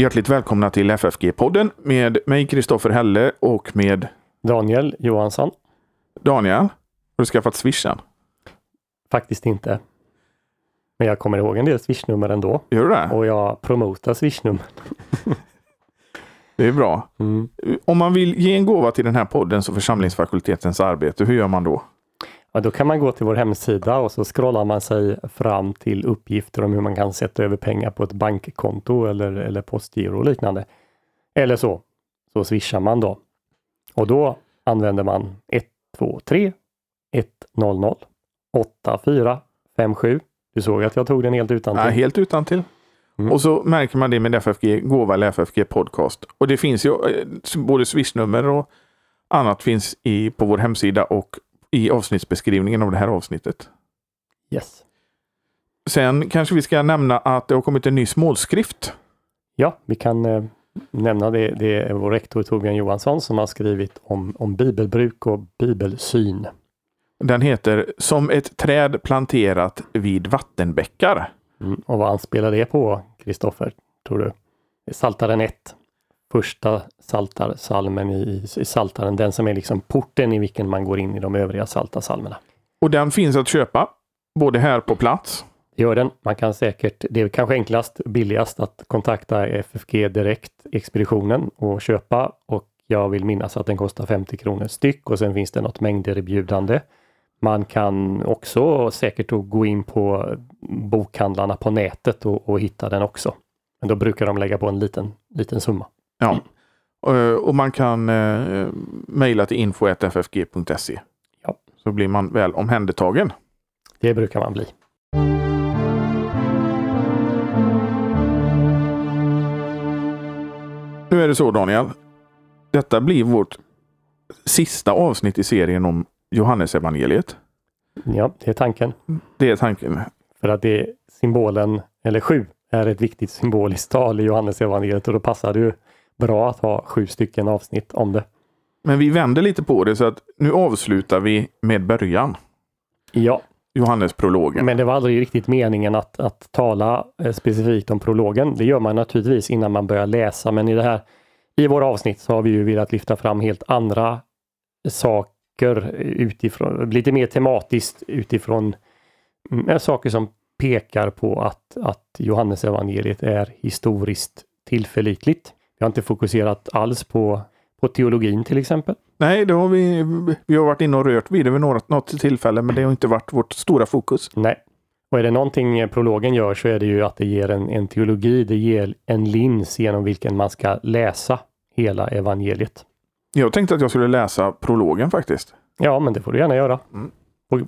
Hjärtligt välkomna till FFG-podden med mig Kristoffer Helle och med Daniel Johansson. Daniel. Har du skaffat swishen? Faktiskt inte. Men jag kommer ihåg en del swishnummer ändå. Gör du det? Och jag promotar swishnummer. Det är bra. Mm. Om man vill ge en gåva till den här poddens och församlingsfakultetens arbete, hur gör man då? Ja, då kan man gå till vår hemsida och så scrollar man sig fram till uppgifter om hur man kan sätta över pengar på ett bankkonto eller, eller postgiro och liknande. Eller så, så swishar man då. Och då använder man 123 100 8457. Du såg att jag tog den helt utan Ja, helt utan till. Mm. Och så märker man det med FFG gåva eller FFG podcast. Och det finns ju eh, både swishnummer och annat finns i, på vår hemsida och i avsnittsbeskrivningen av det här avsnittet. Yes. Sen kanske vi ska nämna att det har kommit en ny smålskrift. Ja, vi kan eh, nämna det. Det är vår rektor Torbjörn Johansson som har skrivit om, om bibelbruk och bibelsyn. Den heter Som ett träd planterat vid vattenbäckar. Mm. Och vad anspelar det på, Kristoffer, tror du? Saltaren 1. Första saltarsalmen i, i Saltaren, den som är liksom porten i vilken man går in i de övriga saltarsalmerna. Och den finns att köpa både här på plats. Gör den. Man kan säkert, det är kanske enklast, billigast att kontakta FFG direkt, expeditionen och köpa och jag vill minnas att den kostar 50 kronor styck och sen finns det något mängderbjudande. Man kan också säkert gå in på bokhandlarna på nätet och, och hitta den också. Men då brukar de lägga på en liten, liten summa. Ja. Eh, Och man kan eh, mejla till info.ffg.se. Ja. Så blir man väl omhändertagen. Det brukar man bli. Nu är det så Daniel. Detta blir vårt sista avsnitt i serien om Johannesevangeliet. Ja, det är tanken. Det är tanken. För att det är symbolen, eller sju, är ett viktigt symboliskt tal i Johannes evangeliet och då passar det ju bra att ha sju stycken avsnitt om det. Men vi vänder lite på det så att nu avslutar vi med början. Ja, Johannesprologen. men det var aldrig riktigt meningen att, att tala eh, specifikt om prologen. Det gör man naturligtvis innan man börjar läsa, men i det här i våra avsnitt så har vi ju velat lyfta fram helt andra saker utifrån, lite mer tematiskt utifrån mm, saker som pekar på att, att Johannes evangeliet är historiskt tillförlitligt. Vi har inte fokuserat alls på, på teologin till exempel. Nej, det har vi, vi har varit inne och rört vid det vid något, något tillfälle, men det har inte varit vårt stora fokus. Nej. Och är det någonting prologen gör så är det ju att det ger en, en teologi, det ger en lins genom vilken man ska läsa hela evangeliet. Jag tänkte att jag skulle läsa prologen faktiskt. Ja, men det får du gärna göra. Mm.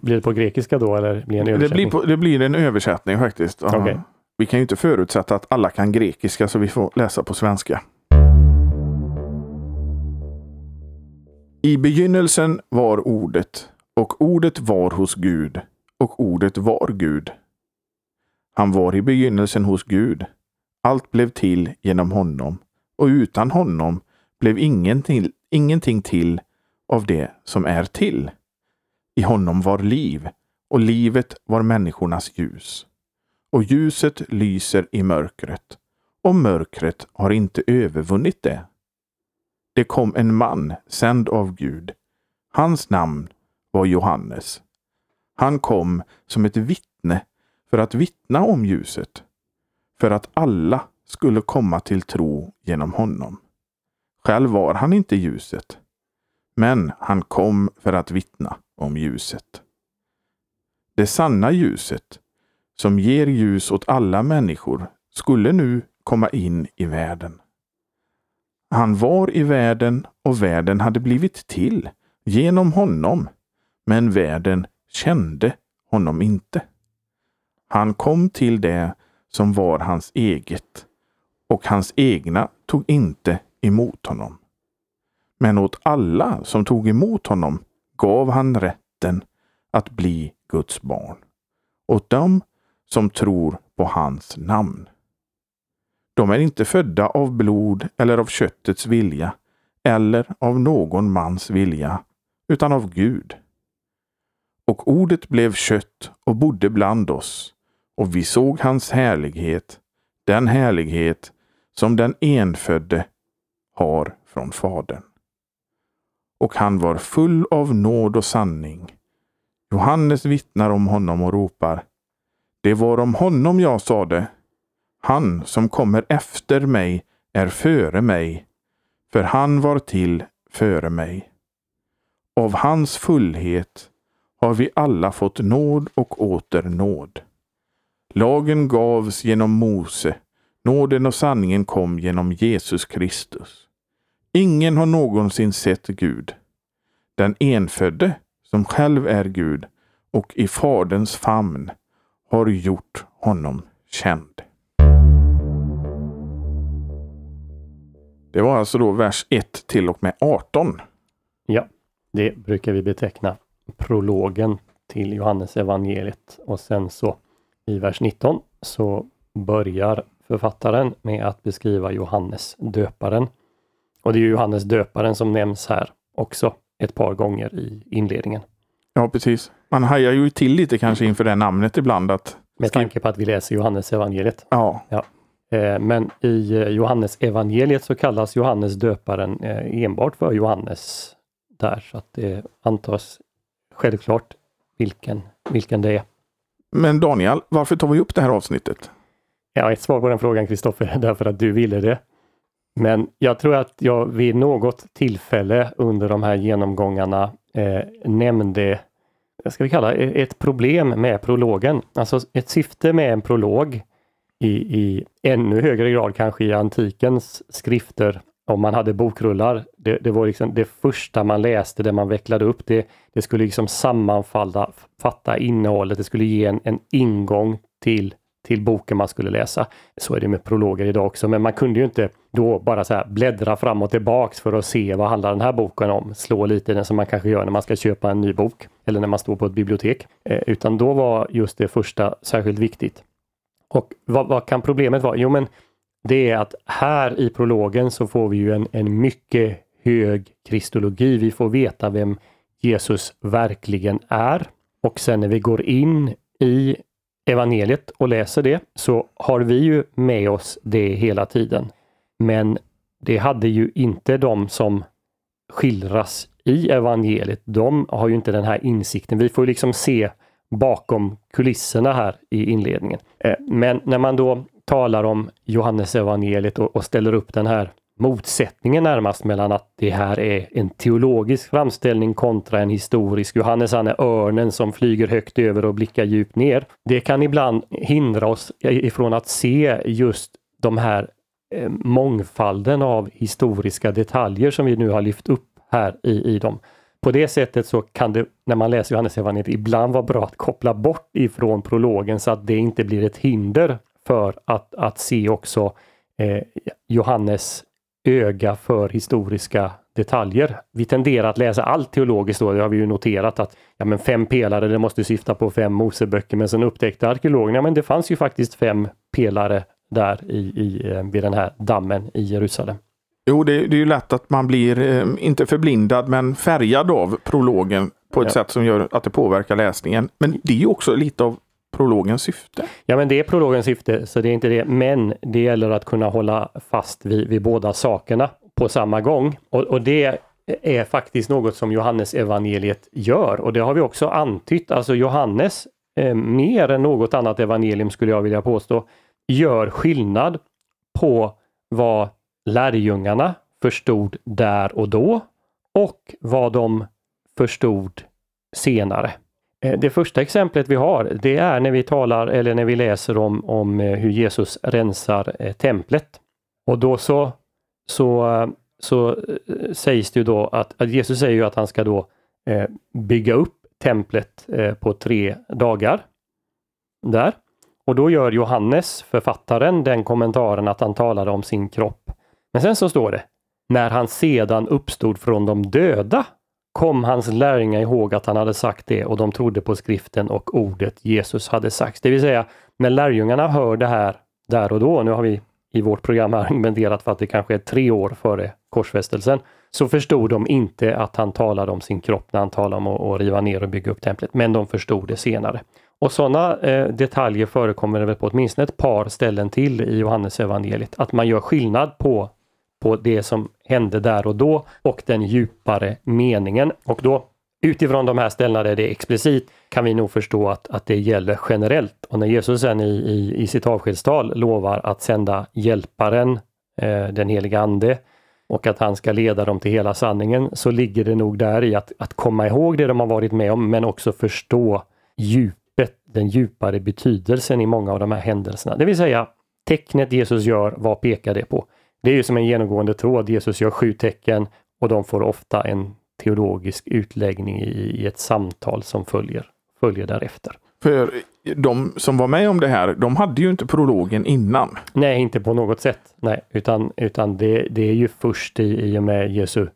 Blir det på grekiska då eller blir det en Det översättning? blir, på, det blir en översättning faktiskt. Okej. Vi kan ju inte förutsätta att alla kan grekiska så vi får läsa på svenska. I begynnelsen var ordet och ordet var hos Gud och ordet var Gud. Han var i begynnelsen hos Gud. Allt blev till genom honom och utan honom blev ingenting, ingenting till av det som är till. I honom var liv och livet var människornas ljus. Och ljuset lyser i mörkret och mörkret har inte övervunnit det. Det kom en man sänd av Gud. Hans namn var Johannes. Han kom som ett vittne för att vittna om ljuset, för att alla skulle komma till tro genom honom. Själv var han inte ljuset, men han kom för att vittna om ljuset. Det sanna ljuset, som ger ljus åt alla människor, skulle nu komma in i världen. Han var i världen och världen hade blivit till genom honom, men världen kände honom inte. Han kom till det som var hans eget och hans egna tog inte emot honom. Men åt alla som tog emot honom gav han rätten att bli Guds barn. Åt dem som tror på hans namn. De är inte födda av blod eller av köttets vilja eller av någon mans vilja, utan av Gud. Och ordet blev kött och bodde bland oss, och vi såg hans härlighet, den härlighet som den enfödde har från Fadern. Och han var full av nåd och sanning. Johannes vittnar om honom och ropar Det var om honom jag sade han som kommer efter mig är före mig, för han var till före mig. Av hans fullhet har vi alla fått nåd och åter nåd. Lagen gavs genom Mose, nåden och sanningen kom genom Jesus Kristus. Ingen har någonsin sett Gud. Den enfödde, som själv är Gud och i Faderns famn, har gjort honom känd. Det var alltså då vers 1 till och med 18. Ja, det brukar vi beteckna prologen till Johannes evangeliet och sen så i vers 19 så börjar författaren med att beskriva Johannes döparen. Och det är Johannes döparen som nämns här också ett par gånger i inledningen. Ja, precis. Man hajar ju till lite kanske inför det namnet ibland. Att Med tanke på att vi läser Johannes evangeliet. Ja. ja. Eh, men i eh, Johannes evangeliet så kallas Johannes döparen eh, enbart för Johannes där, så att det antas självklart vilken, vilken det är. Men Daniel, varför tar vi upp det här avsnittet? Ja, ett svar på den frågan Kristoffer, därför att du ville det. Men jag tror att jag vid något tillfälle under de här genomgångarna eh, nämnde, ska vi kalla ett problem med prologen. Alltså ett syfte med en prolog i, i ännu högre grad kanske i antikens skrifter om man hade bokrullar. Det, det, var liksom det första man läste, det man vecklade upp. Det, det skulle liksom sammanfalla, fatta innehållet. Det skulle ge en, en ingång till, till boken man skulle läsa. Så är det med prologer idag också, men man kunde ju inte då bara så bläddra fram och tillbaks för att se vad handlar den här boken om? Slå lite i den som man kanske gör när man ska köpa en ny bok eller när man står på ett bibliotek. Eh, utan då var just det första särskilt viktigt. Och vad, vad kan problemet vara? Jo, men det är att här i prologen så får vi ju en, en mycket hög kristologi. Vi får veta vem Jesus verkligen är. Och sen när vi går in i evangeliet och läser det så har vi ju med oss det hela tiden. Men det hade ju inte de som skildras i evangeliet. De har ju inte den här insikten. Vi får liksom se bakom kulisserna här i inledningen. Eh, men när man då talar om Johannes evangeliet och, ställer upp den här motsättningen närmast mellan att det här är en teologisk framställning kontra en historisk. Johannes han är örnen som flyger högt över och blickar djupt ner. Det kan ibland hindra oss ifrån att se just de här eh, mångfalden av historiska detaljer som vi nu har lyft upp här i, i dem. På det sättet så kan det, när man läser Johannes evangeliet ibland vara bra att koppla bort ifrån prologen så att det inte blir ett hinder för att, att se också eh, Johannes öga för historiska detaljer. Vi tenderar att läsa allt teologiskt då, det har vi ju noterat att ja, men fem pelare, det måste syfta på fem Moseböcker, men sen upptäckte arkeologerna, men det fanns ju faktiskt fem pelare där i, i, eh, vid den här dammen i Jerusalem. Jo, det, det är ju lätt att man blir, eh, inte förblindad, men färgad av prologen på ett ja. sätt som gör att det påverkar läsningen. Men det är ju också lite av prologens syfte. Ja, men det är prologens syfte, så det är inte det. Men det gäller att kunna hålla fast vid, vid båda sakerna på samma gång. Och, och det är faktiskt något som Johannes evangeliet gör och det har vi också antytt. Alltså Johannes, eh, mer än något annat evangelium skulle jag vilja påstå, gör skillnad på vad lärjungarna förstod där och då och vad de förstod senare. Eh, det första exemplet vi har, det är när vi talar eller när vi läser om, om eh, hur Jesus rensar eh, templet. Och då så, så, så sägs det ju då att, att Jesus säger ju att han ska då bygga upp templet på tre dagar. Där. Och då gör Johannes, författaren, den kommentaren att han talade om sin kropp. Men sen så står det, när han sedan uppstod från de döda kom hans lärjungar ihåg att han hade sagt det och de trodde på skriften och ordet Jesus hade sagt. Det vill säga, när lärjungarna hör det här där och då, nu har vi i vårt program argumenterat för att det kanske är tre år före korsfästelsen, så förstod de inte att han talade om sin kropp när han talade om att riva ner och bygga upp templet, men de förstod det senare. Och sådana eh, detaljer förekommer väl på åtminstone ett par ställen till i Johannes evangeliet. Att man gör skillnad på, på det som hände där och då och den djupare meningen. Och då utifrån de här ställena där det är explicit kan vi nog förstå att, att det gäller generellt. Och när Jesus sen i, i, i sitt avskedstal lovar att sända hjälparen, eh, den heliga Ande, och att han ska leda dem till hela sanningen, så ligger det nog där i att, att komma ihåg det de har varit med om, men också förstå djupet, den djupare betydelsen i många av de här händelserna. Det vill säga, tecknet Jesus gör, vad pekar det på? Det är ju som en genomgående tråd. Jesus gör sju tecken och de får ofta en teologisk utläggning i, ett samtal som följer, följer därefter. För de som var med om det här, de hade ju inte prologen innan. Nej, inte på något sätt. Nej, utan, utan det, det är ju först i, i och med Jesu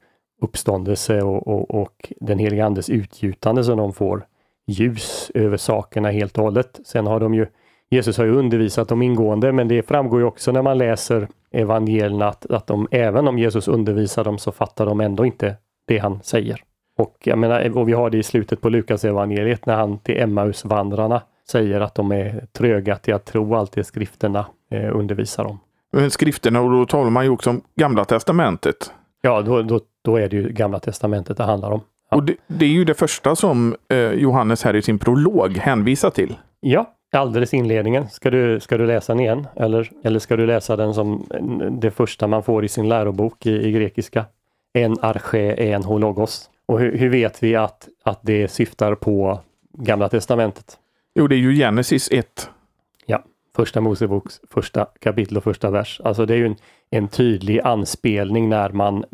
uppståndelse och, och, och den heliga Andes utgjutande som de får ljus över sakerna helt och hållet. Sen har de ju Jesus har ju undervisat dem ingående, men det framgår ju också när man läser evangelierna att, att de, även om Jesus undervisar dem så fattar de ändå inte det han säger. Och jag menar, och vi har det i slutet på Lukas evangeliet när han till Emmausvandrarna säger att de är tröga till att tro allt det skrifterna eh, undervisar om. Men skrifterna, och då talar man ju också om Gamla Testamentet. Ja, då, då, då är det ju Gamla Testamentet det handlar om. Ja. Och det, det, är ju det första som eh, Johannes här i sin prolog hänvisar till. Ja, alldeles inledningen. Ska du, ska du läsa den igen? Eller, eller ska du läsa den som det första man får i sin lärobok i, i grekiska? En arche, en hologos. Och hur, hur, vet vi att, att det syftar på Gamla Testamentet? Jo, det är ju Genesis 1. Ja, första Moseboks första kapitel och första vers. Alltså det är ju en, en tydlig anspelning när man,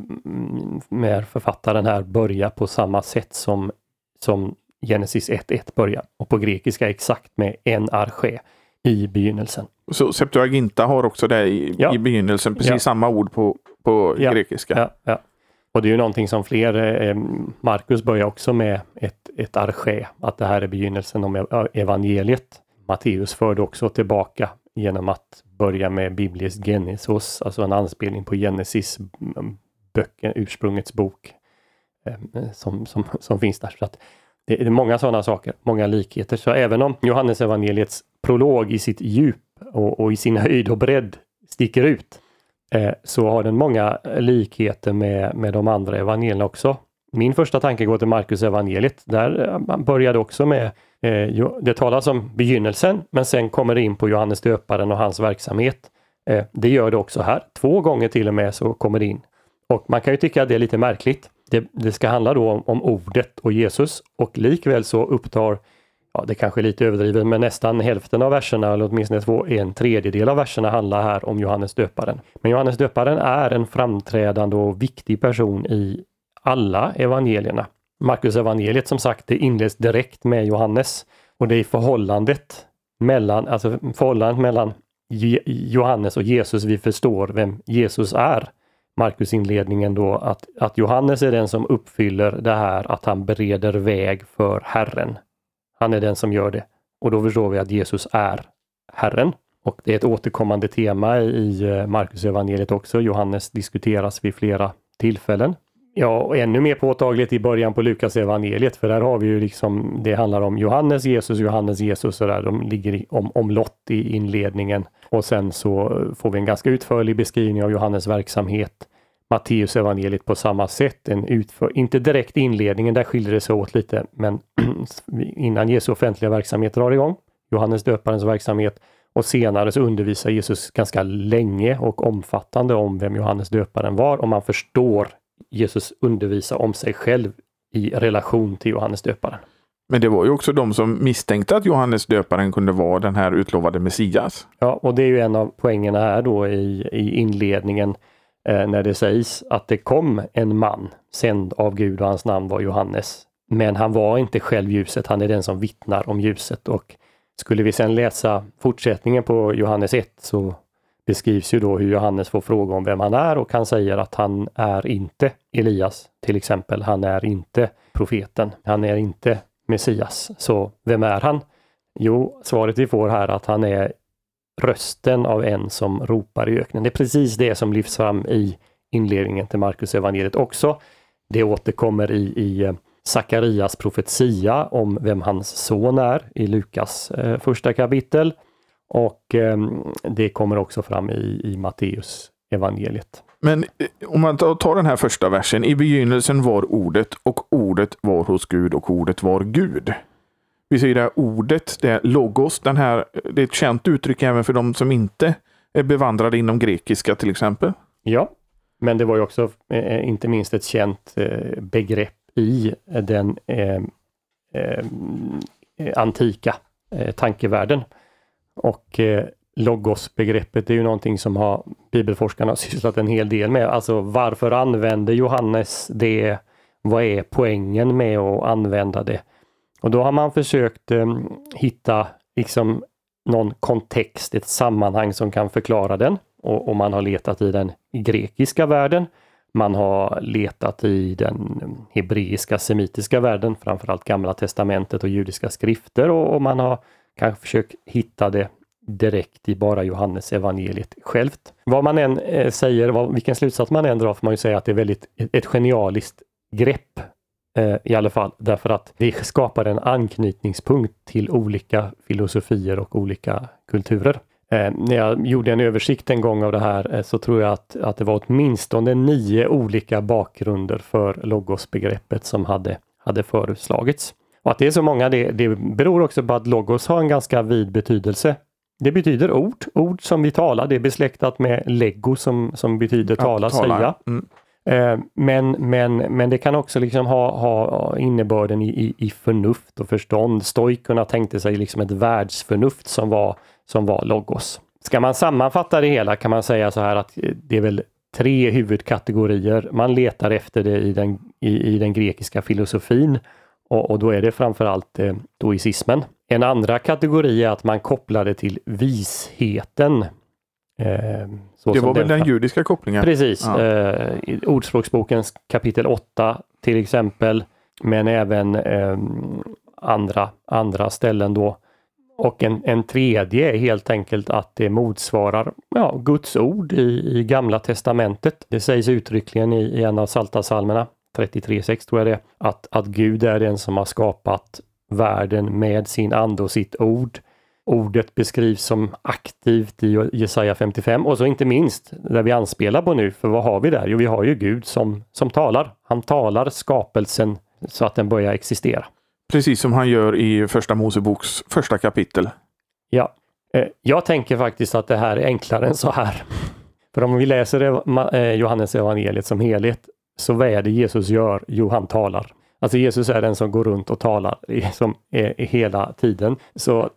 när mm, författaren här börjar på samma sätt som, som Genesis 1.1 börjar. Och på grekiska exakt med en arche i begynnelsen. Så Septuaginta har också det i, ja. i begynnelsen, precis ja. samma ord på, på ja. grekiska. Och det är ju någonting som fler, eh, Markus börjar också med ett, ett arche, att det här är begynnelsen om evangeliet. Matteus förde också tillbaka genom att börja med biblisk genesis, alltså en anspelning på Genesis, böcken, ursprungets bok, eh, som, som, som finns där. Så att det är många sådana saker, många likheter. Så även om Johannes evangeliets prolog i sitt djup och, och i sin höjd och bredd sticker ut, eh, så har den många likheter med, med de andra evangelierna också. Min första tanke går till Markus evangeliet. Där eh, man började också med, eh, det talas om begynnelsen, men sen kommer det in på Johannes döparen och hans verksamhet. Eh, det gör det också här. Två gånger till och med så kommer det in. Och man kan ju tycka att det är lite märkligt. Det, det ska handla då om, om, ordet och Jesus och likväl så upptar, ja det kanske är lite överdrivet, men nästan hälften av verserna, eller åtminstone två, en tredjedel av verserna handlar här om Johannes döparen. Men Johannes döparen är en framträdande och viktig person i alla evangelierna. Markus evangeliet som sagt, det inleds direkt med Johannes och det är förhållandet mellan, alltså förhållandet mellan Johannes och Jesus vi förstår vem Jesus är. Markus inledningen då att, att Johannes är den som uppfyller det här att han bereder väg för Herren. Han är den som gör det. Och då förstår vi att Jesus är Herren. Och det är ett återkommande tema i eh, Markus evangeliet också. Johannes diskuteras vid flera tillfällen. Ja, och ännu mer påtagligt i början på Lukas evangeliet för där har vi ju liksom, det handlar om Johannes, Jesus, Johannes, Jesus och där de ligger om, omlott i inledningen. Och sen så eh, får vi en ganska utförlig beskrivning av Johannes verksamhet. Matteus evangeliet på samma sätt, en utför, inte direkt inledningen, där skiljer det sig åt lite, men innan Jesu offentliga verksamhet drar igång, Johannes döparens verksamhet, och senare så undervisar Jesus ganska länge och omfattande om vem Johannes döparen var och man förstår Jesus undervisa om sig själv i relation till Johannes döparen. Men det var ju också de som misstänkte att Johannes döparen kunde vara den här utlovade Messias. Ja, och det är ju en av poängerna här då i, i inledningen Eh, när det sägs att det kom en man sänd av Gud och hans namn var Johannes. Men han var inte själv ljuset, han är den som vittnar om ljuset och skulle vi sedan läsa fortsättningen på Johannes 1 så beskrivs ju då hur Johannes får fråga om vem han är och han säger att han är inte Elias till exempel. Han är inte profeten. Han är inte Messias. Så vem är han? Jo, svaret vi får här att han är rösten av en som ropar i öknen. Det är precis det som lyfts fram i inledningen till Markus evangeliet också. Det återkommer i, i eh, Sakarias profetia om vem hans son är i Lukas eh, första kapitel. Och eh, det kommer också fram i, i Matteus evangeliet. Men eh, om man tar den här första versen. I begynnelsen var ordet och ordet var hos Gud och ordet var Gud. Vi ser det här ordet, det är logos, den här, det är ett känt uttryck även för de som inte är bevandrade inom grekiska till exempel. Ja, men det var ju också eh, inte minst ett känt eh, begrepp i den eh, eh, antika eh, tankevärlden. Och eh, är ju någonting som har bibelforskarna sysslat en hel del med. Alltså varför använder Johannes det? Vad är poängen med att använda det? Och då har man försökt eh, hitta liksom någon kontext, ett sammanhang som kan förklara den. Och, och, man har letat i den grekiska världen. Man har letat i den hebreiska semitiska världen, framförallt Gamla testamentet och judiska skrifter och, och man har kanske försökt hitta det direkt i bara Johannes evangeliet självt. Vad man än eh, säger, vad, vilken slutsats man än drar får man ju säga att det är väldigt ett genialiskt grepp eh, i alla fall, därför att det skapar en anknytningspunkt till olika filosofier och olika kulturer. Eh, när jag gjorde en översikt en gång av det här eh, så tror jag att, att det var åtminstone nio olika bakgrunder för logosbegreppet som hade, hade föreslagits. Och att det är så många, det, det beror också på att logos har en ganska vid betydelse. Det betyder ord, ord som vi talar. Det är besläktat med lego som, som betyder tala, ja, tala. säga. Mm. Eh, men, men, men det kan också liksom ha, ha innebörden i, i, i förnuft och förstånd. Stoikerna tänkte sig liksom ett världsförnuft som var, som var logos. Ska man sammanfatta det hela kan man säga så här att eh, det är väl tre huvudkategorier. Man letar efter det i den, i, i den grekiska filosofin och, och, då är det framförallt eh. En andra kategori är att man kopplar det till visheten. Eh, det var väl den, judiska kopplingen? Precis. Ja. Eh, Ordspråksbokens kapitel 8 till exempel, men även eh, andra, andra ställen då. Och en, en tredje är helt enkelt att det motsvarar ja, Guds ord i, i Gamla testamentet. Det sägs uttryckligen i, i en av Psaltarpsalmerna, 33.6 tror jag det att, att Gud är den som har skapat världen med sin ande och sitt ord. Ordet beskrivs som aktivt i Jesaja 55 och så inte minst där vi anspelar på nu, för vad har vi där? Jo, vi har ju Gud som, som talar. Han talar skapelsen så att den börjar existera. Precis som han gör i Första Moseboks första kapitel. Ja, eh, jag tänker faktiskt att det här är enklare än så här. För om vi läser eh, Johannes evangeliet som helhet, så vad är det Jesus gör? Jo, han talar. Alltså Jesus är den som går runt och talar som är, hela tiden. Så,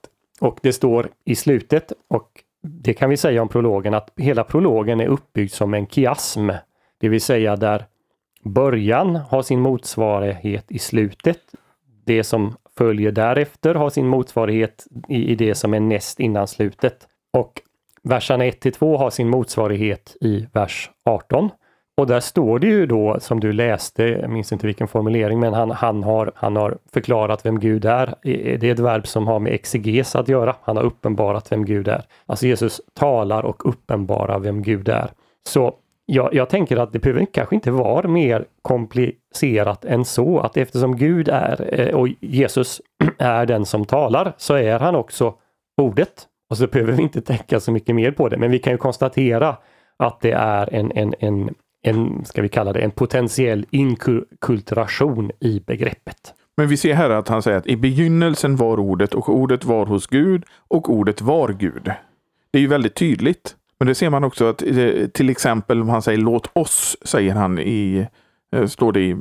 och det står i slutet, och det kan vi säga om prologen, att hela prologen är uppbyggd som en kiasm. Det vill säga där början har sin motsvarighet i slutet. Det som följer därefter har sin motsvarighet i, i det som är näst innan slutet. Och verserna 1 till 2 har sin motsvarighet i vers 18. Och där står det ju då som du läste, jag minns inte vilken formulering, men han, han, har, han har förklarat vem Gud är. Det är ett verb som har med exeges att göra. Han har uppenbarat vem Gud är. Alltså Jesus talar och uppenbarar vem Gud är. Så jag, jag tänker att det behöver kanske inte vara mer komplicerat än så att eftersom Gud är eh, och Jesus är den som talar så är han också ordet. Alltså, och så behöver vi inte tänka så mycket mer på det, men vi kan ju konstatera att det är en, en, en en, ska vi kalla det, en potentiell inkulturation i begreppet. Men vi ser här att han säger att i begynnelsen var ordet och ordet var hos Gud och ordet var Gud. Det är ju väldigt tydligt. Men det ser man också att eh, till exempel om han säger låt oss, säger han i, eh, står det i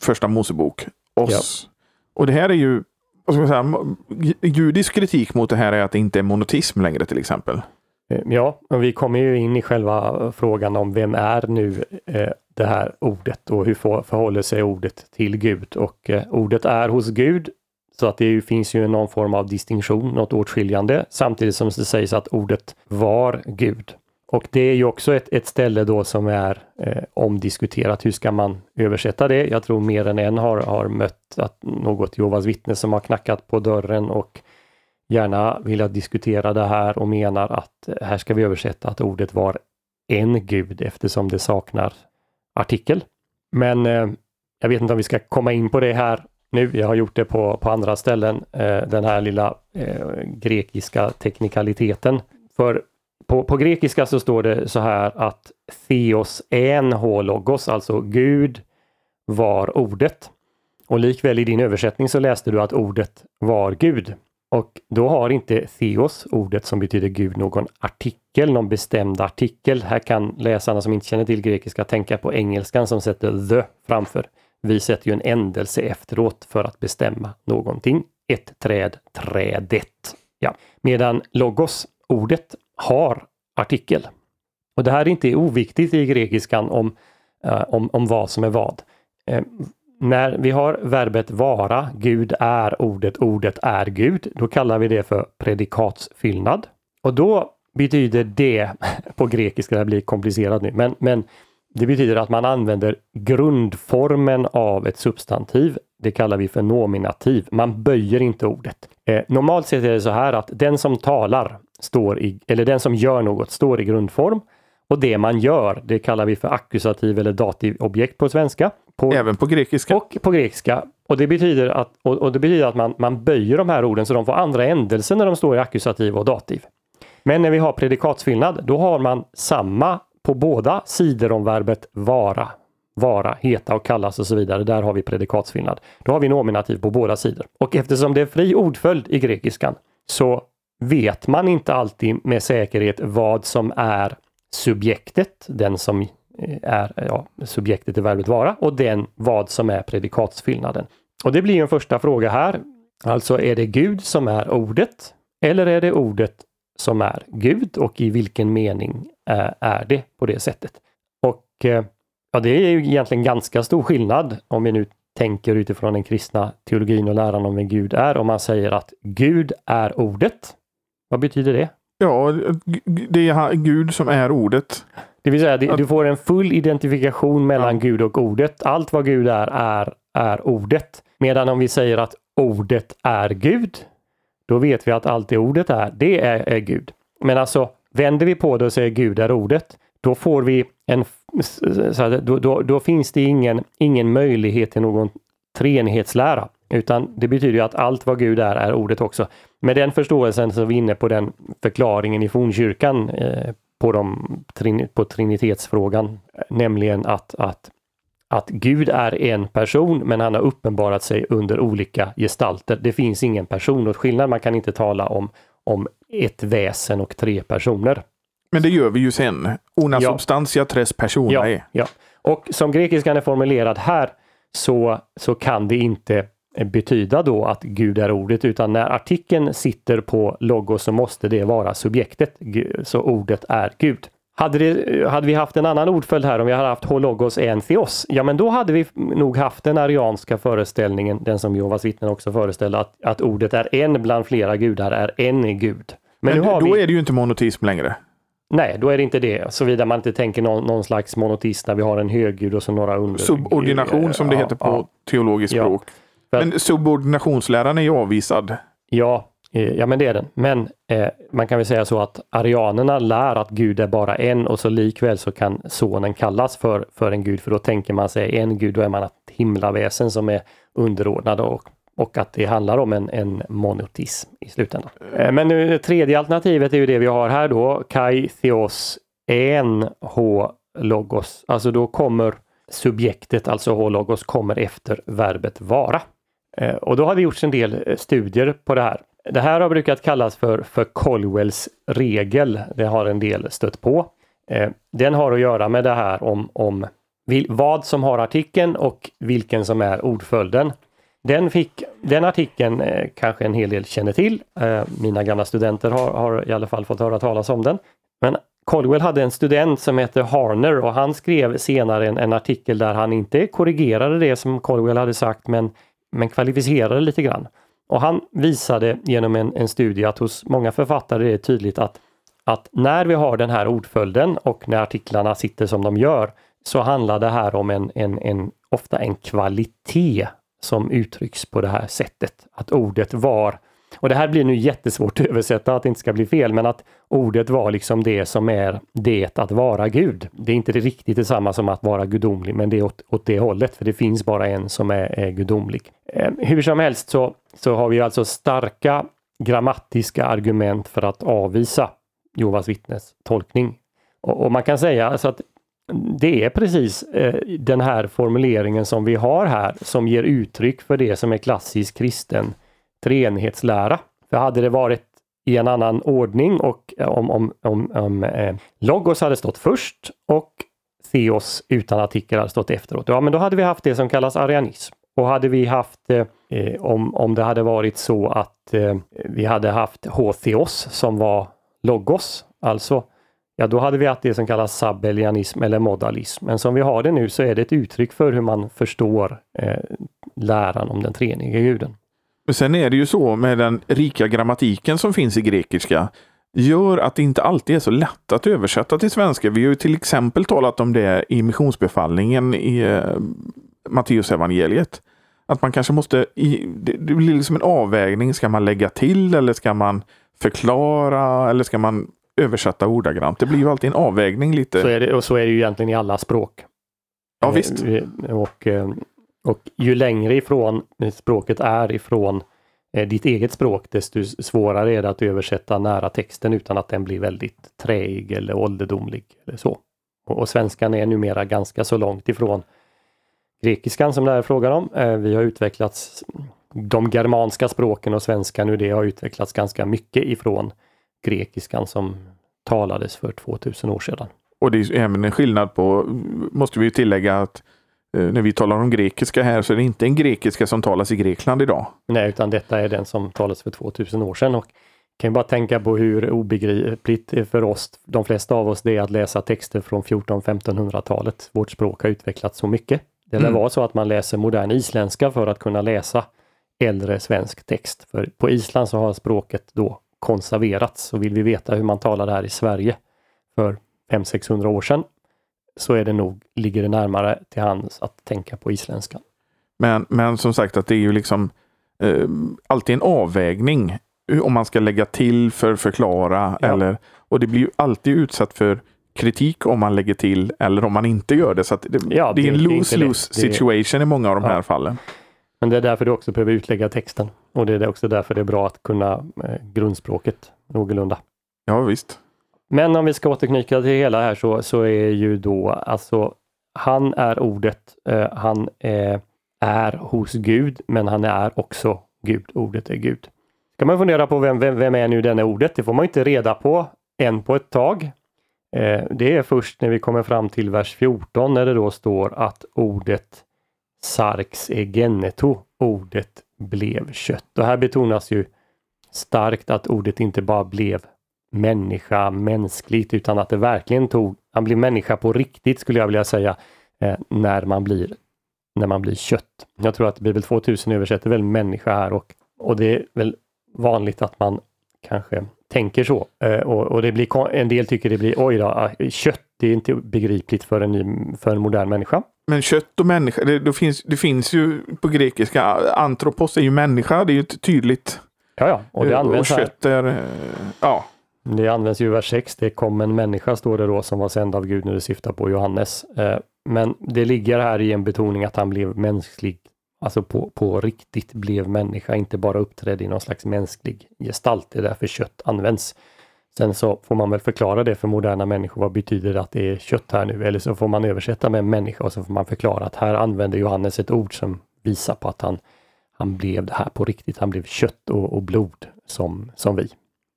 första Mosebok. Oss. Ja. Och det här är ju, vad ska man säga, judisk kritik mot det här är att det inte är monotism längre till exempel. Eh, ja, vi kommer ju in i själva frågan om vem är nu eh, det här ordet och hur förhåller sig ordet till Gud? Och eh, ordet är hos Gud så att det finns ju någon form av distinktion, något åtskiljande, samtidigt som det sägs att ordet var Gud. Och det är ju också ett, ett ställe då som är eh, omdiskuterat. Hur ska man översätta det? Jag tror mer än en har, har mött att något Jehovas vittne som har knackat på dörren och gärna vilja diskutera det här och menar att eh, här ska vi översätta att ordet var en gud eftersom det saknar artikel. Men eh, jag vet inte om vi ska komma in på det här nu. Jag har gjort det på, på andra ställen. Eh, den här lilla eh, grekiska teknikaliteten. För på, på, grekiska så står det så här att Theos en hologos, alltså Gud var ordet. Och likväl i din översättning så läste du att ordet var Gud. Och då har inte Theos, ordet som betyder Gud, någon artikel, någon bestämd artikel. Här kan läsarna som inte känner till grekiska tänka på engelskan som sätter the framför. Vi sätter ju en ändelse efteråt för att bestämma någonting. Ett träd, trädet. Ja. Medan logos, ordet, har artikel. Och det här är inte oviktigt i grekiskan om, eh, om, om vad som är vad. Eh, när vi har verbet vara, Gud är ordet, ordet är Gud, då kallar vi det för predikatsfyllnad. Och då betyder det, på grekiska, det blir komplicerat nu, men, men det betyder att man använder grundformen av ett substantiv. Det kallar vi för nominativ. Man böjer inte ordet. Eh, normalt sett är det så här att den som talar står i, eller den som gör något står i grundform och det man gör, det kallar vi för ackusativ eller dativobjekt på svenska. På, Även på grekiska? Och på grekiska. Och det betyder att, och, och det betyder att man, man böjer de här orden så de får andra ändelser när de står i ackusativ och dativ. Men när vi har predikatsfyllnad, då har man samma på båda sidor om verbet vara. Vara, heta och kallas och så vidare. Där har vi predikatsfyllnad. Då har vi nominativ på båda sidor. Och eftersom det är fri ordföljd i grekiskan så vet man inte alltid med säkerhet vad som är subjektet, den som är ja, subjektet i verbet vara och den vad som är predikatsfyllnaden. Och det blir en första fråga här. Alltså är det Gud som är ordet eller är det ordet som är Gud och i vilken mening eh, är det på det sättet? Och eh, ja, det är ju egentligen ganska stor skillnad om vi nu tänker utifrån den kristna teologin och läran om vem Gud är. Om man säger att Gud är ordet. Vad betyder det? Ja, det är Gud som är ordet. Det vill säga, du får en full identifikation mellan ja. Gud och ordet. Allt vad Gud är, är, är ordet. Medan om vi säger att ordet är Gud, då vet vi att allt det ordet är, det är, är Gud. Men alltså, vänder vi på det och säger Gud är ordet, då får vi en... Så då, då, då finns det ingen, ingen möjlighet till någon treenighetslära. Utan det betyder ju att allt vad Gud är, är ordet också. Med den förståelsen så är vi inne på den förklaringen i fornkyrkan eh, på, de, på trinitetsfrågan. Nämligen att, att, att Gud är en person men han har uppenbarat sig under olika gestalter. Det finns ingen personåtskillnad. Man kan inte tala om, om ett väsen och tre personer. Men det gör vi ju sen. Una ja. substantia tres persona ja, ja. Och som grekiskan är formulerad här så, så kan det inte betyda då att Gud är ordet utan när artikeln sitter på logos så måste det vara subjektet. Så ordet är Gud. Hade, det, hade vi haft en annan ordföljd här om vi hade haft hologos en theos, ja men då hade vi nog haft den arianska föreställningen, den som Jehovas vittnen också föreställde, att, att ordet är en bland flera gudar är en gud. Men, men då vi... är det ju inte monotism längre. Nej, då är det inte det. Såvida man inte tänker någon, någon slags monotism där vi har en höggud och så några under. Subordination som det heter på ja, teologiskt språk. Ja. Men subordinationsläran är ju avvisad. Ja, eh, ja men det är den. Men eh, man kan väl säga så att arianerna lär att Gud är bara en och så likväl så kan sonen kallas för, för en gud för då tänker man sig en gud, då är man ett himlaväsen som är underordnad och, och att det handlar om en, en monotism i slutändan. Eh, men nu, det tredje alternativet är ju det vi har här då, kai theos en h logos. Alltså då kommer subjektet, alltså h logos, kommer efter verbet vara. Eh, och då har det gjorts en del eh, studier på det här. Det här har brukat kallas för, för Colwells regel. Det har en del stött på. Eh, den har att göra med det här om, om vad som har artikeln och vilken som är ordföljden. Den, fick, den artikeln kanske en hel del känner till. mina gamla studenter har, har i alla fall fått höra talas om den. Men Colwell hade en student som hette Harner och han skrev senare en, en, artikel där han inte korrigerade det som Colwell hade sagt men men kvalificerade lite grann. Och han visade genom en, en studie att hos många författare är det tydligt att, att när vi har den här ordföljden och när artiklarna sitter som de gör så handlar det här om en, en, en ofta en kvalitet som uttrycks på det här sättet. Att ordet var och det här blir nu jättesvårt att översätta, att det inte ska bli fel, men att ordet var liksom det som är det att vara Gud. Det är inte riktigt detsamma som att vara gudomlig, men det är åt, åt det hållet, för det finns bara en som är, är gudomlig. Eh, hur som helst så, så har vi alltså starka grammatiska argument för att avvisa Jehovas vittnes tolkning. Och, och man kan säga alltså att det är precis eh, den här formuleringen som vi har här som ger uttryck för det som är klassisk kristen treenighetslära. För hade det varit i en annan ordning och eh, om, om, om, om eh, Logos hade stått först och Theos utan artikel hade stått efteråt, ja men då hade vi haft det som kallas arianism. Och hade vi haft, eh, eh, om, om det hade varit så att eh, vi hade haft H-Theos som var Logos, alltså ja då hade vi haft det som kallas sabellianism eller modalism. Men som vi har det nu så är det ett uttryck för hur man förstår eh, läran om den treenige guden. Men sen är det ju så med den rika grammatiken som finns i grekiska gör att det inte alltid är så lätt att översätta till svenska. Vi har ju till exempel talat om det i missionsbefallningen i eh, Matteusevangeliet. Att man kanske måste, i, det, det blir liksom en avvägning. Ska man lägga till eller ska man förklara eller ska man översätta ordagrant? Det blir ju alltid en avvägning lite. Så är det, och så är det ju egentligen i alla språk. Ja visst. Eh, och, eh, och ju längre ifrån språket är ifrån eh, ditt eget språk, desto svårare är det att översätta nära texten utan att den blir väldigt träig eller ålderdomlig. Eller så. Och, och svenskan är numera ganska så långt ifrån grekiskan som det här är frågan om. Eh, vi har utvecklats, de germanska språken och svenskan ur det har utvecklats ganska mycket ifrån grekiskan som talades för 2000 år sedan. Och det är även en skillnad på, måste vi tillägga att när vi talar om grekiska här så är det inte en grekiska som talas i Grekland idag. Nej, utan detta är den som talades för 2000 år sedan. Och kan bara tänka på hur obegripligt för oss, de flesta av oss, det är att läsa texter från 1400-1500-talet. Vårt språk har utvecklats så mycket. Det mm. vara så att man läser modern isländska för att kunna läsa äldre svensk text. För på Island så har språket då konserverats. Och vill vi veta hur man talade här i Sverige för 500-600 år sedan så är det nog, ligger det närmare till hands att tänka på isländskan. Men, men som sagt att det är ju liksom eh, alltid en avvägning om man ska lägga till för förklara ja. eller och det blir ju alltid utsatt för kritik om man lägger till eller om man inte gör det. Så det, ja, det, det, är en lose-lose situation i många av de ja. här fallen. Men det är därför du också behöver utlägga texten. Och det är också därför det är bra att kunna eh, grundspråket någorlunda. Ja visst. Men om vi ska återknyta till hela här så, så är ju då alltså han är ordet, eh, han är, är hos Gud, men han är också Gud. Ordet är Gud. Kan man fundera på vem, vem, vem är nu denna ordet? Det får man inte reda på än på ett tag. Eh, det är först när vi kommer fram till vers 14 när det då står att ordet sarx egeneto, ordet blev kött. Och här betonas ju starkt att ordet inte bara blev människa, mänskligt, utan att det verkligen tog, han blev människa på riktigt skulle jag vilja säga, eh, när man blir när man blir kött. Jag tror att Bibel 2000 översätter väl människa här och, och det är väl vanligt att man kanske tänker så. Eh, och, och, det blir, en del tycker det blir, oj då, ah, kött det är inte begripligt för en, ny, för en modern människa. Men kött och människa, det, det, finns, det finns ju på grekiska, antropos är ju människa, det är ju tydligt. Ja, ja, och det eh, används och kött är, eh, ja. Det används ju i vers 6, det kom en människa står det då som var sänd av Gud när det syftar på Johannes. Eh, men det ligger här i en betoning att han blev mänsklig, alltså på, på riktigt blev människa, inte bara uppträdde i någon slags mänsklig gestalt. Det är därför kött används. Sen så får man väl förklara det för moderna människor. Vad betyder det att det är kött här nu? Eller så får man översätta med människa och så får man förklara att här använder Johannes ett ord som visar på att han, han blev det här på riktigt. Han blev kött och, och blod som, som vi.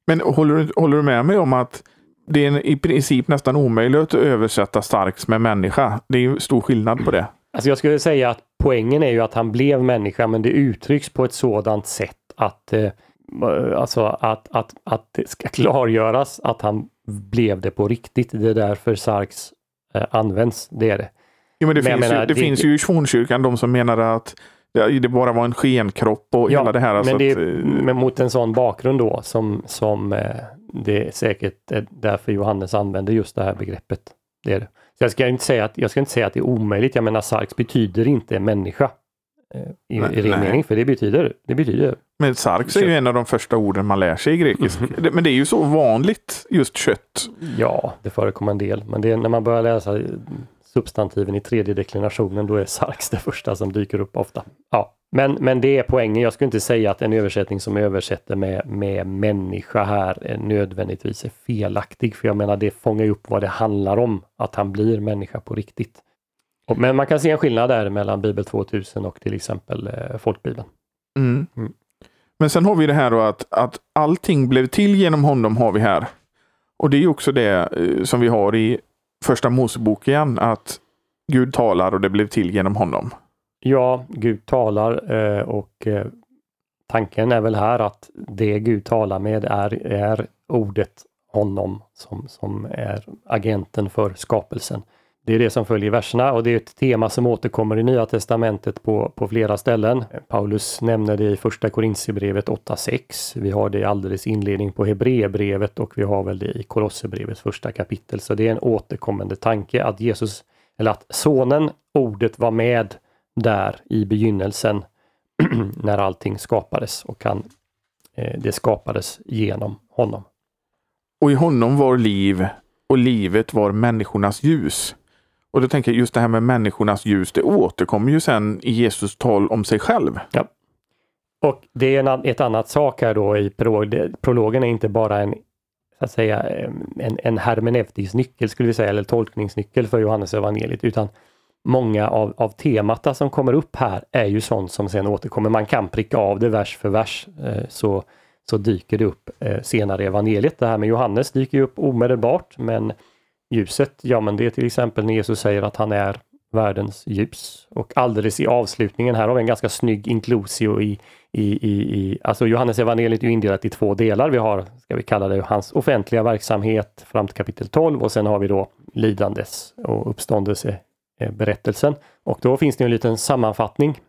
Men håller du, håller du med mig om att det är i princip nästan omöjligt att översätta starks med människa? Det är ju stor skillnad på det. Alltså jag skulle säga att poängen är ju att han blev människa, men det uttrycks på ett sådant sätt att eh, alltså att, att, att det ska klargöras att han blev det på riktigt. Det är därför Sarks eh, används. Det är det. Jo, men det men finns, menar, ju, det, det finns ju i fornkyrkan de som menar att det bara var en skenkropp och ja, hela det här. Alltså men, det, att, eh, men mot en sån bakgrund då som, som eh, det är säkert är därför Johannes använder just det här begreppet. Det är det. Så jag ska inte säga att, jag ska inte säga att det är omöjligt. Jag menar Sarks betyder inte människa. eh, i, Nej, i ren mening, för det betyder, det betyder Men sarx är ju en av de första orden man lär sig i grekiska. Mhm. Det- Men det är ju så vanligt, just kött. Ja, det förekommer en del, men det är när man börjar läsa eh, substantiven i tredje deklinationen, då är sarx det första som dyker upp ofta. Ja, men, men det är poängen. Jag skulle inte säga att en översättning som översätter med, med människa här är nödvändigtvis är felaktig, för jag menar det fångar ju upp vad det handlar om, att han blir människa på riktigt. Och, men man kan se en skillnad där mellan Bibel 2000 och till exempel eh, Folkbibeln. Mm. Mm. Men sen har vi det här då att, att allting blev till genom honom har vi här. Och det är ju också det eh, som vi har i första Mosebok igen, att Gud talar och det blev till genom honom. Ja, Gud talar eh, och eh, tanken är väl här att det Gud talar med är, är ordet honom som, som är agenten för skapelsen. Det är det som följer verserna och det är ett tema som återkommer i Nya Testamentet på, på flera ställen. Paulus nämner det i första Korintierbrevet 8.6. Vi har det alldeles inledning på Hebreerbrevet och vi har väl det i Kolosserbrevets första kapitel. Så det är en återkommande tanke att Jesus, eller att sonen, ordet var med där i begynnelsen när allting skapades och han, eh, det skapades genom honom. Och i honom var liv och livet var människornas ljus. Och då tänker jag just det här med människornas ljus, det återkommer ju sen i Jesus tal om sig själv. Och det är en, ett annat sak här då i prolog. Det- Prologen är inte bara en, så att säga, en, en hermeneutisk nyckel skulle vi säga, eller tolkningsnyckel för Johannes evangeliet, utan många av, av temata som kommer upp här är ju sånt som sen återkommer. Man kan pricka av det vers för vers eh, så, så dyker det upp eh, senare i evangeliet. Det här med Johannes dyker ju upp omedelbart, men ljuset, ja men det är till exempel när Jesus säger att han är världens ljus. Och alldeles i avslutningen, här har vi en ganska snygg inklusio i, i, i, i alltså Johannes evangeliet är ju indelat i två delar. Vi har, ska vi kalla det, hans offentliga verksamhet fram till kapitel 12 och sen har vi då lidandes och uppståndelse eh, eh, berättelsen. Och då finns det en liten sammanfattning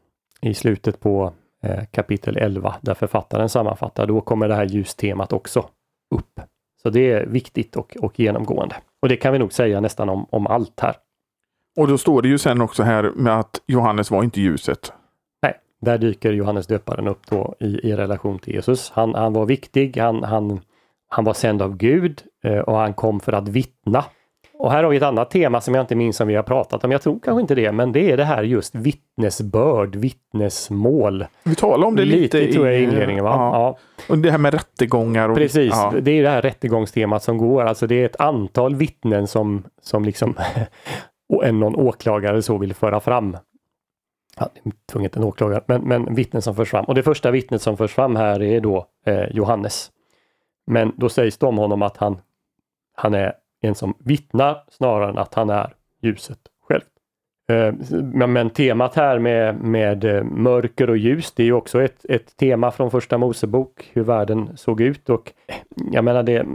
i slutet på eh, kapitel 11 där författaren sammanfattar. Då kommer det här ljustemat också upp. Så det är viktigt och, och genomgående. Och det kan vi nog säga nästan om, om allt här. Och då står det ju sen också här med att Johannes var inte ljuset. Nej, där dyker Johannes döparen upp då i, i relation till Jesus. Han, han var viktig, han, han, han var sänd av Gud eh, och han kom för att vittna. Och här har vi ett annat tema som jag inte minns om vi har pratat om. Jag tror kanske inte det, men det är det här just vittnesbörd, vittnesmål. Vi talar om det lite, lite tror jag i inledningen va? Ja. Ja. Och det här med rättegångar. Och, Precis, Ja. det är det här rättegångstemat som går. Alltså det är ett antal vittnen som, som liksom och en någon åklagare så vill föra fram. Ja, tvunget en åklagare, men, men vittnen som förs fram. Och det första vittnet som förs fram här är då eh, Johannes. Men då sägs det om honom att han, han är en som vittnar snarare än att han är ljuset själv. Eh, men, men temat här med, med eh, mörker och ljus, det är ju också ett, ett tema från första Mosebok, hur världen såg ut och eh, jag menar det,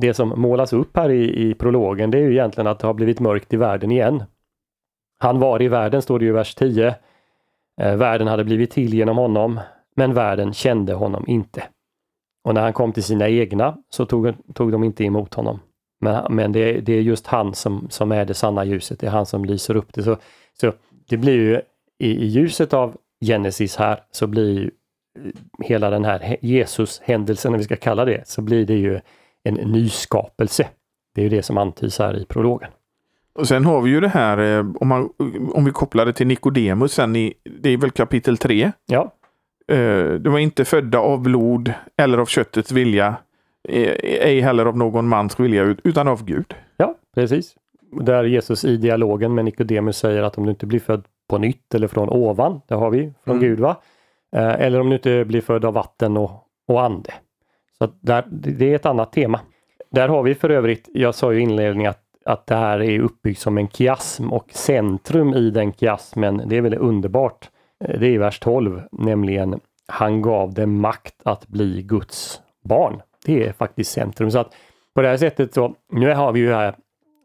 det som målas upp här i, i prologen, det är ju egentligen att det har blivit mörkt i världen igen. Han var i världen, står det ju i vers 10. Världen hade blivit till genom honom, men världen kände honom inte. Och när han kom till sina egna så tog, tog de inte emot honom. Men, men det, det är just han som, som är det sanna ljuset, det är han som lyser upp det. Så, så det blir ju i, i ljuset av Genesis här så blir ju eh, hela den här Jesus-händelsen, om vi ska kalla det, så blir det ju en nyskapelse. Det är ju det som antyds här i prologen. Och sen har vi ju det här, eh, om, man, om vi kopplar det till Nikodemus sen i, det är väl kapitel 3. Ja, Eh, De var inte födda av blod eller av köttets vilja, ej heller av någon mans vilja, ut- utan av Gud. ja precis. Där Jesus i dialogen med Nikodemus säger att om du inte blir född på nytt eller från ovan, det har vi från Mm. Gud va? Eh, Eller om du inte blir född av vatten och, och ande. Så där, det är ett annat tema. Där har vi för övrigt, jag sa ju i inledningen att, att det här är uppbyggt som en kiasm och centrum i den kiasmen, det är väl underbart. Eh, Det är vers 12, nämligen han gav dem makt att bli Guds barn. Det är faktiskt centrum. Så att på det här sättet så, nu har vi ju här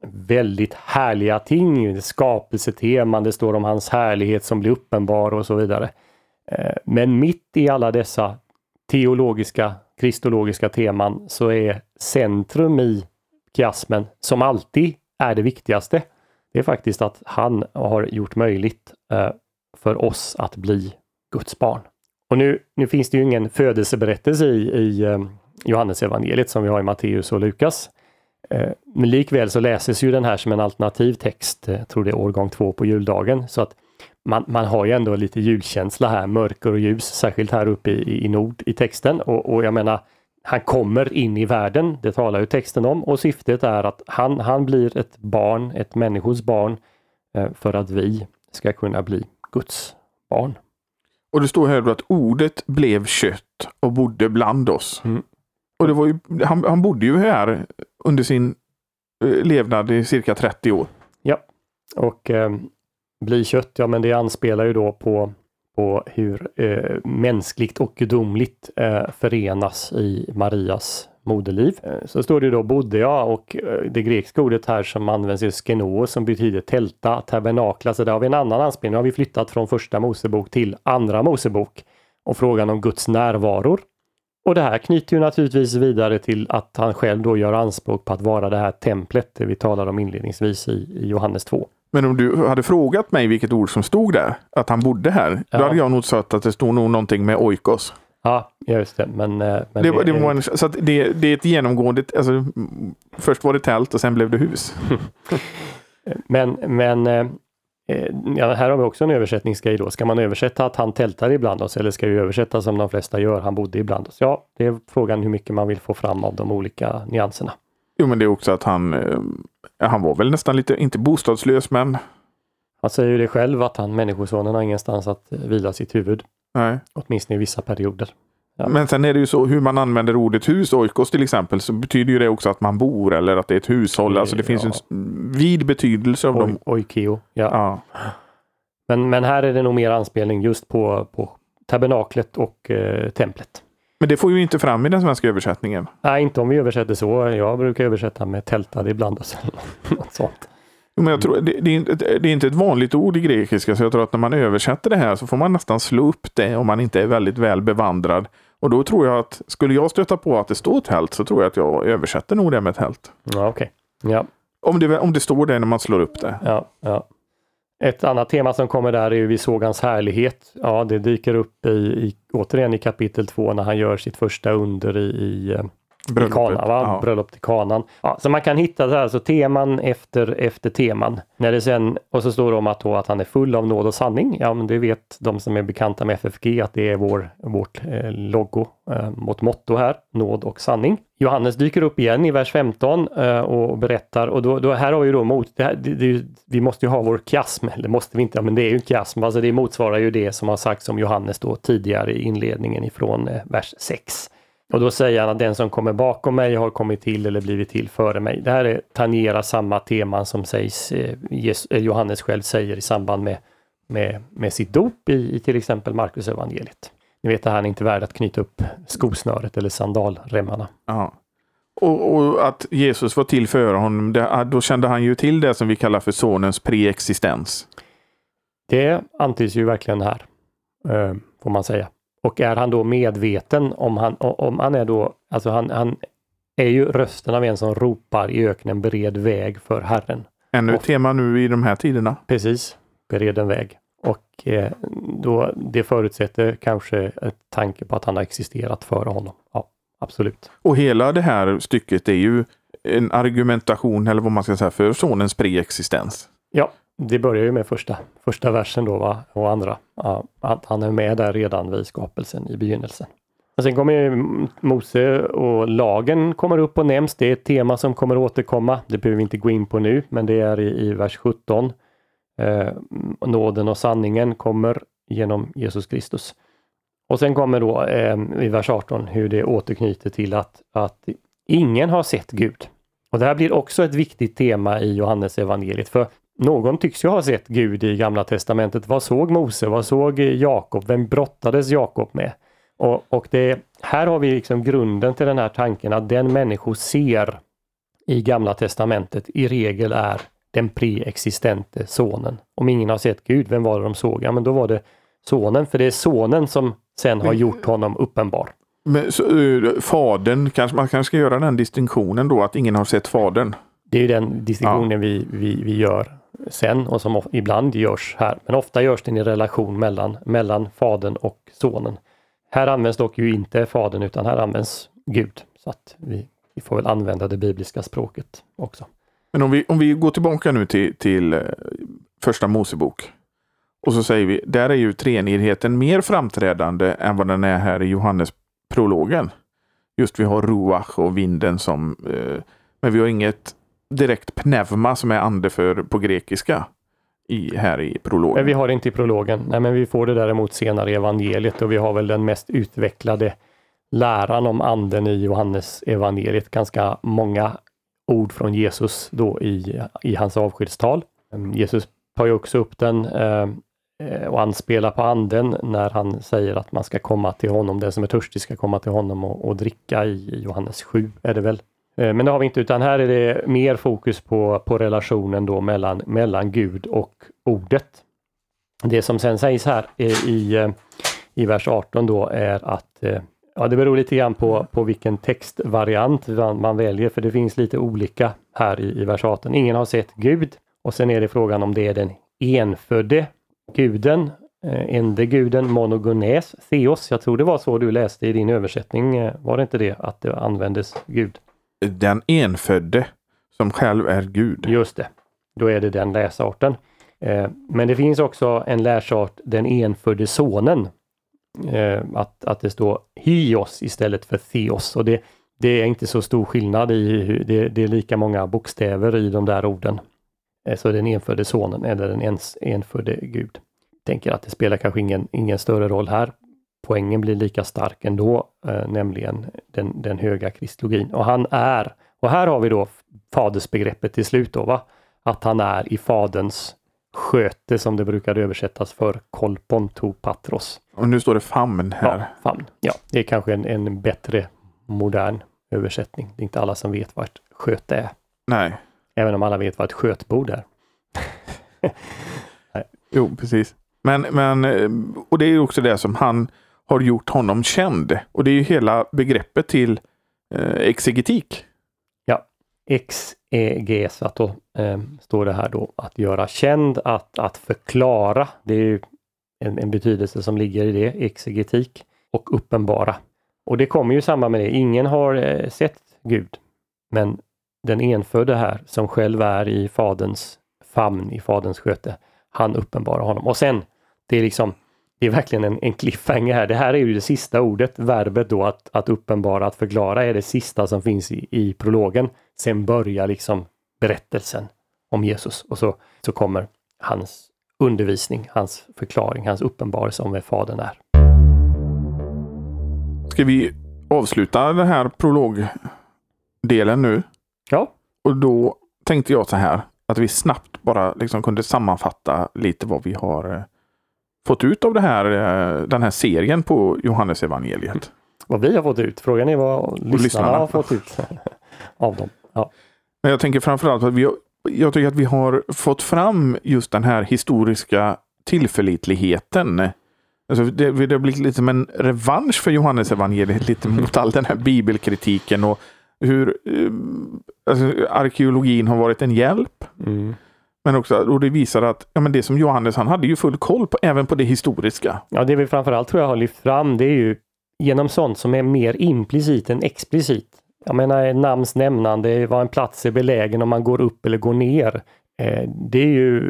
väldigt härliga ting, skapelseteman, det står om hans härlighet som blir uppenbar och så vidare. Eh, men mitt i alla dessa teologiska, kristologiska teman så är centrum i kiasmen, som alltid är det viktigaste, det är faktiskt att han har gjort möjligt eh, för oss att bli Guds barn. Och nu, nu finns det ju ingen födelseberättelse i, i eh, Johannes evangeliet som vi har i Matteus och Lukas. Eh, men likväl så läses ju den här som en alternativ text, jag tror det är årgång två på juldagen. Så att man, man har ju ändå lite julkänsla här, mörker och ljus, särskilt här uppe i, i nord i texten. Och, och jag menar, han kommer in i världen, det talar ju texten om, och syftet är att han, han blir ett barn, ett människors barn, eh, för att vi ska kunna bli Guds barn. Och det står här då att ordet blev kött och bodde bland oss. Mm. Och det var ju, han, han bodde ju här under sin eh, levnad i cirka 30 år. Ja, och eh, bli kött, ja men det anspelar ju då på, på hur eh, mänskligt och gudomligt eh, förenas i Marias moderliv. Eh, så står det då bodde jag och eh, det grekiska ordet här som används är skeno som betyder tälta, tabernakla. Så där har vi en annan anspelning. Nu har vi flyttat från första Mosebok till andra Mosebok och frågan om Guds närvaror. Och det här knyter ju naturligtvis vidare till att han själv då gör anspråk på att vara det här templet det vi talade om inledningsvis i, i Johannes 2. Men om du hade frågat mig vilket ord som stod där, att han bodde här, Ja. då hade jag nog sagt att det stod nog någonting med oikos. Ja, just det. Men, eh, men Det, det, var en, så att det, det är ett genomgående, alltså, först var det tält och sen blev det hus. Men, men eh, ja, här har vi också en översättningsgrej då. Ska man översätta att han tältar ibland oss eller ska vi översätta som de flesta gör, han bodde ibland oss? Ja, det är frågan hur mycket man vill få fram av de olika nyanserna. Jo, men det är också att han, eh, han var väl nästan lite, inte bostadslös, men Han säger ju det själv att han, människosonen, har ingenstans att eh, vila sitt huvud, nej. åtminstone i vissa perioder. Ja. Men sen är det ju så hur man använder ordet hus, oikos till exempel, så betyder ju det också att man bor eller att det är ett hushåll. Alltså det finns Ja. en vid betydelse av Oj, dem. oikeo. Ja. Ja. Men, men här är det nog mer anspelning just på, på tabernaklet och eh, templet. Men det får ju inte fram i den svenska översättningen. Nej, inte om vi översätter så. Jag brukar översätta med tältade ibland och något sånt. Men jag tror, det, det, är inte, det är inte ett vanligt ord i grekiska, så jag tror att när man översätter det här så får man nästan slå upp det om man inte är väldigt väl bevandrad. Och då tror jag att, skulle jag stöta på att det står tält så tror jag att jag översätter nog det med tält. Ja, okej. Ja, Om det, om det står det när man slår upp det. ja, ja. Ett annat tema som kommer där är ju vi såg hans härlighet. Ja, det dyker upp i, i återigen i kapitel 2 när han gör sitt första under i, i, eh, i Bröllopet. Kana, va? Ja. bröllop till kanan. Ja, så man kan hitta så här, så teman efter, efter teman. När det sen, och så står det om att, då, att han är full av nåd och sanning. Ja, men det vet de som är bekanta med FFG att det är vår, vårt eh, logo, eh, vårt motto här, nåd och sanning. Johannes dyker upp igen i vers 15 eh, och berättar och då, då här har vi då mot, det här, det, det, vi måste ju ha vår kiasm, eller måste vi inte, ja, men det är ju en kiasm, alltså det motsvarar ju det som har sagts om Johannes då tidigare i inledningen ifrån eh, vers 6. Och då säger han att den som kommer bakom mig har kommit till eller blivit till före mig. Det här är, tangerar samma teman som sägs, eh, eh, Johannes själv säger i samband med, med, med sitt dop i, i till exempel Markus evangeliet. Ni vet att han är inte värd att knyta upp skosnöret eller sandalremmarna. Ja. Och, och att Jesus var till före honom, det, då kände han ju till det som vi kallar för sonens preexistens. Det antyds ju verkligen här, eh, får man säga. Och är han då medveten om han, om han är då, alltså han, han är ju rösten av en som ropar i öknen bered väg för Herren. Ännu ett tema nu i de här tiderna. Precis, bered en väg. Och eh, då, det förutsätter kanske ett tanke på att han har existerat före honom. Ja, absolut. Och hela det här stycket är ju en argumentation, eller vad man ska säga, för sonens preexistens. Ja, det börjar ju med första, första versen då va? och andra. Ja, att han är med där redan vid skapelsen i begynnelsen. Och sen kommer ju Mose och lagen kommer upp och nämns. Det är ett tema som kommer återkomma. Det behöver vi inte gå in på nu, men det är i, i vers 17. Eh, nåden och sanningen kommer genom Jesus Kristus. Och sen kommer då eh, i vers 18 hur det återknyter till att, att ingen har sett Gud. Och det här blir också ett viktigt tema i Johannes evangeliet. För någon tycks ju ha sett Gud i Gamla Testamentet. Vad såg Mose? Vad såg Jakob? Vem brottades Jakob med? Och, och det, här har vi liksom grunden till den här tanken att den människor ser i Gamla Testamentet i regel är den preexistente sonen. Om ingen har sett Gud, vem var det de såg? Ja, men då var det sonen, för det är sonen som sen har gjort honom uppenbar. Men, så, uh, fadern, kanske, man kanske ska göra den distinktionen då, att ingen har sett fadern. Det är den distinktionen vi, vi, vi gör sen och som ibland görs här. Men ofta görs den i relation mellan, mellan fadern och sonen. Här används dock ju inte fadern utan här används Gud. Så att vi, vi får väl använda det bibliska språket också. Men om vi, om vi går tillbaka nu till, till eh, första Mosebok. Och så säger vi, där är ju treenigheten mer framträdande än vad den är här i Johannes prologen. Just vi har ruach och vinden som, eh, men vi har inget direkt pneuma som är ande för på grekiska i, här i prologen. Men vi har det inte i prologen. Nej, men vi får det däremot senare i evangeliet och vi har väl den mest utvecklade läran om anden i Johannes evangeliet. Ganska många ord från Jesus då i, i hans avskedstal. Jesus tar ju också upp den eh, eh, och anspelar på anden när han säger att man ska komma till honom. Den som är törstig ska komma till honom och, och dricka i Johannes 7 är det väl. Eh, men det har vi inte, utan här är det mer fokus på, på relationen då mellan, mellan Gud och ordet. Det som sen sägs här eh, i, eh, i vers 18 då är att Ja, det beror lite grann på, på vilken textvariant man, man väljer, för det finns lite olika här i, i vers 18. Ingen har sett Gud och sen är det frågan om det är den enfödde guden, eh, ende guden, monogones, theos. Jag tror det var så du läste i din översättning. Var det inte det att det användes Gud? Den enfödde som själv är Gud. Just det. Då är det den läsarten. Eh, men det finns också en läsart, den enfödde sonen. Eh, att, att det står hios istället för theos. Och det, det är inte så stor skillnad i det, det är lika många bokstäver i de där orden. Eh, så den enfödde sonen eller den ens, enfödde Gud. Tänker att det spelar kanske ingen, ingen större roll här poängen blir lika stark ändå, eh, nämligen den, den höga kristologin. Och han är, och här har vi då fadersbegreppet till slut då, va? att han är i faderns sköte som det brukar översättas för kolpon to patros. Och nu står det famn här. Ja, famn. Ja, det är kanske en, en bättre modern översättning. Det är inte alla som vet vad ett sköte är. Nej. Även om alla vet vad ett skötbord är. jo, precis. Men, men, eh, och det är också det som han har gjort honom känd. Och det är ju hela begreppet till eh, exegetik. Ja, exegesa då eh, står det här då att göra känd, att, att förklara. Det är ju en, en betydelse som ligger i det, exegetik och uppenbara. Och det kommer ju samman med det. Ingen har eh, sett Gud, men den enfödde här som själv är i faderns famn, i faderns sköte, han uppenbarar honom. Och sen, det är liksom det är verkligen en, en cliffhanger här. Det här är ju det sista ordet, verbet då att, att uppenbara, att förklara är det sista som finns i, i prologen. Sen börjar liksom berättelsen om Jesus och så, så kommer hans undervisning, hans förklaring, hans uppenbarelse om vem Fadern är. Ska vi avsluta den här prologdelen nu? Ja. Och då tänkte jag så här att vi snabbt bara liksom kunde sammanfatta lite vad vi har eh, fått ut av det här, eh, den här serien på Johannes evangeliet? Vad vi har fått ut. Frågan är vad lyssnarna, lyssnarna. har fått ut av dem. Ja. Men jag tänker framförallt att vi har, jag tycker att vi har fått fram just den här historiska tillförlitligheten. Alltså det, det har blivit lite som en revansch för Johannes evangeliet lite mot all den här bibelkritiken och hur eh, alltså, arkeologin har varit en hjälp. Mm. Men också, och det visar att ja, men det som Johannes, han hade ju full koll på, även på det historiska. Ja, det vi framförallt tror jag har lyft fram, det är ju genom sånt som är mer implicit än explicit. Jag menar namns nämnande, var en plats är belägen om man går upp eller går ner. Eh, det är ju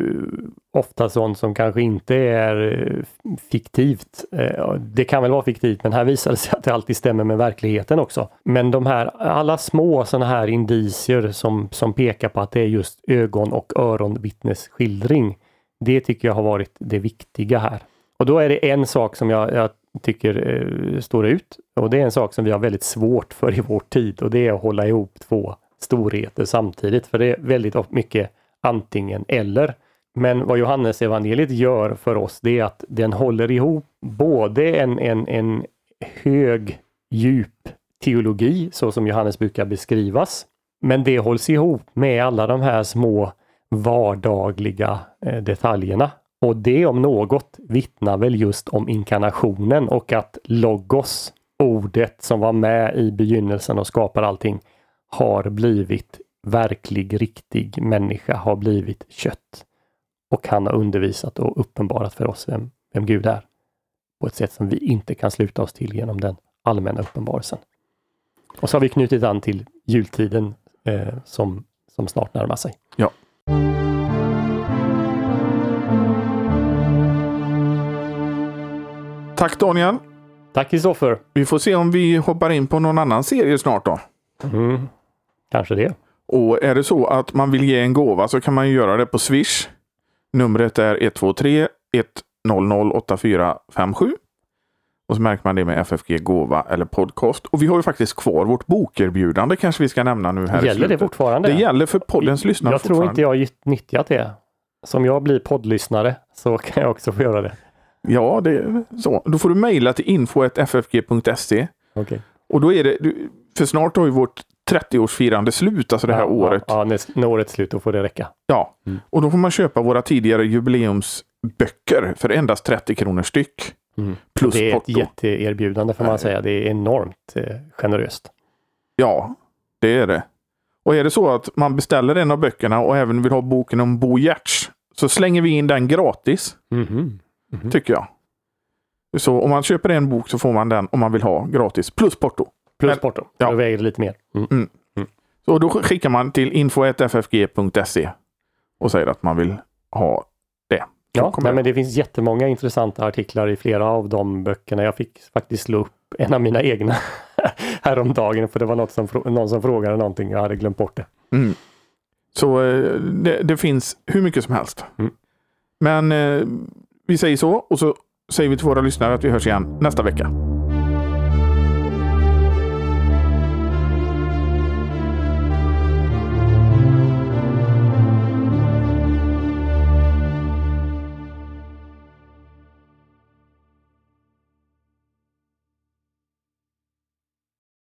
ofta sånt som kanske inte är eh, fiktivt. Eh, det kan väl vara fiktivt men här visar det sig att det alltid stämmer med verkligheten också. Men de här alla små sådana här indicier som, som pekar på att det är just ögon och öronvittnesskildring. Det tycker jag har varit det viktiga här. Och då är det en sak som jag, jag tycker eh, står ut och det är en sak som vi har väldigt svårt för i vår tid och det är att hålla ihop två storheter samtidigt. För det är väldigt mycket antingen eller. Men vad Johannes evangeliet gör för oss det är att den håller ihop både en, en, en hög, djup teologi så som Johannes brukar beskrivas. Men det hålls ihop med alla de här små vardagliga eh, detaljerna. Och det om något vittnar väl just om inkarnationen och att logos, ordet som var med i begynnelsen och skapar allting, har blivit verklig, riktig människa, har blivit kött Och han har undervisat och uppenbarat för oss vem, vem Gud är. På ett sätt som vi inte kan sluta oss till genom den allmänna uppenbarelsen. Och så har vi knutit an till jultiden eh, som, som snart närmar sig. Ja. Tack Daniel. Tack Kristoffer! Vi får se om vi hoppar in på någon annan serie snart då. Mm, kanske det. Och är det så att man vill ge en gåva så kan man ju göra det på Swish. Numret är 123 100 8457. Och så märker man det med FFG gåva eller podcast. Och vi har ju faktiskt kvar vårt bokerbjudande kanske vi ska nämna nu här Gäller det fortfarande? Det gäller för poddens lyssnare jag tror inte jag har nyttjat det. Som jag blir poddlyssnare så kan jag också få göra det. Ja, det så. Då får du mejla till info.ffg.se. Okej. Och då är det, för snart har ju vårt 30-årsfirande slut, alltså det här ja, året. Ja, när, när året är slut då får det räcka. Ja, Mm. och då får man köpa våra tidigare jubileumsböcker för endast 30 kronor styck. Plus det är ett porto. jätteerbjudande får man Nej. säga. Det är enormt eh, generöst. Ja, det är det. Och är det så att man beställer en av böckerna och även vill ha boken om Bo Giertz så slänger vi in den gratis, Mhm. Mhm. tycker jag. Så om man köper en bok så får man den om man vill ha gratis, plus porto. Plus porto. ja. Då väger det lite mer. Mm. Så då skickar man till info.ffg.se och säger att man vill ha det. Ja, nej, men det finns jättemånga intressanta artiklar i flera av de böckerna. Jag fick faktiskt slå upp en av mina egna häromdagen för det var något som, någon som frågade någonting. Jag hade glömt bort det. Mm. Så eh, det, det finns hur mycket som helst. Mm. Men eh, vi säger så och så säger vi till våra lyssnare att vi hörs igen nästa vecka.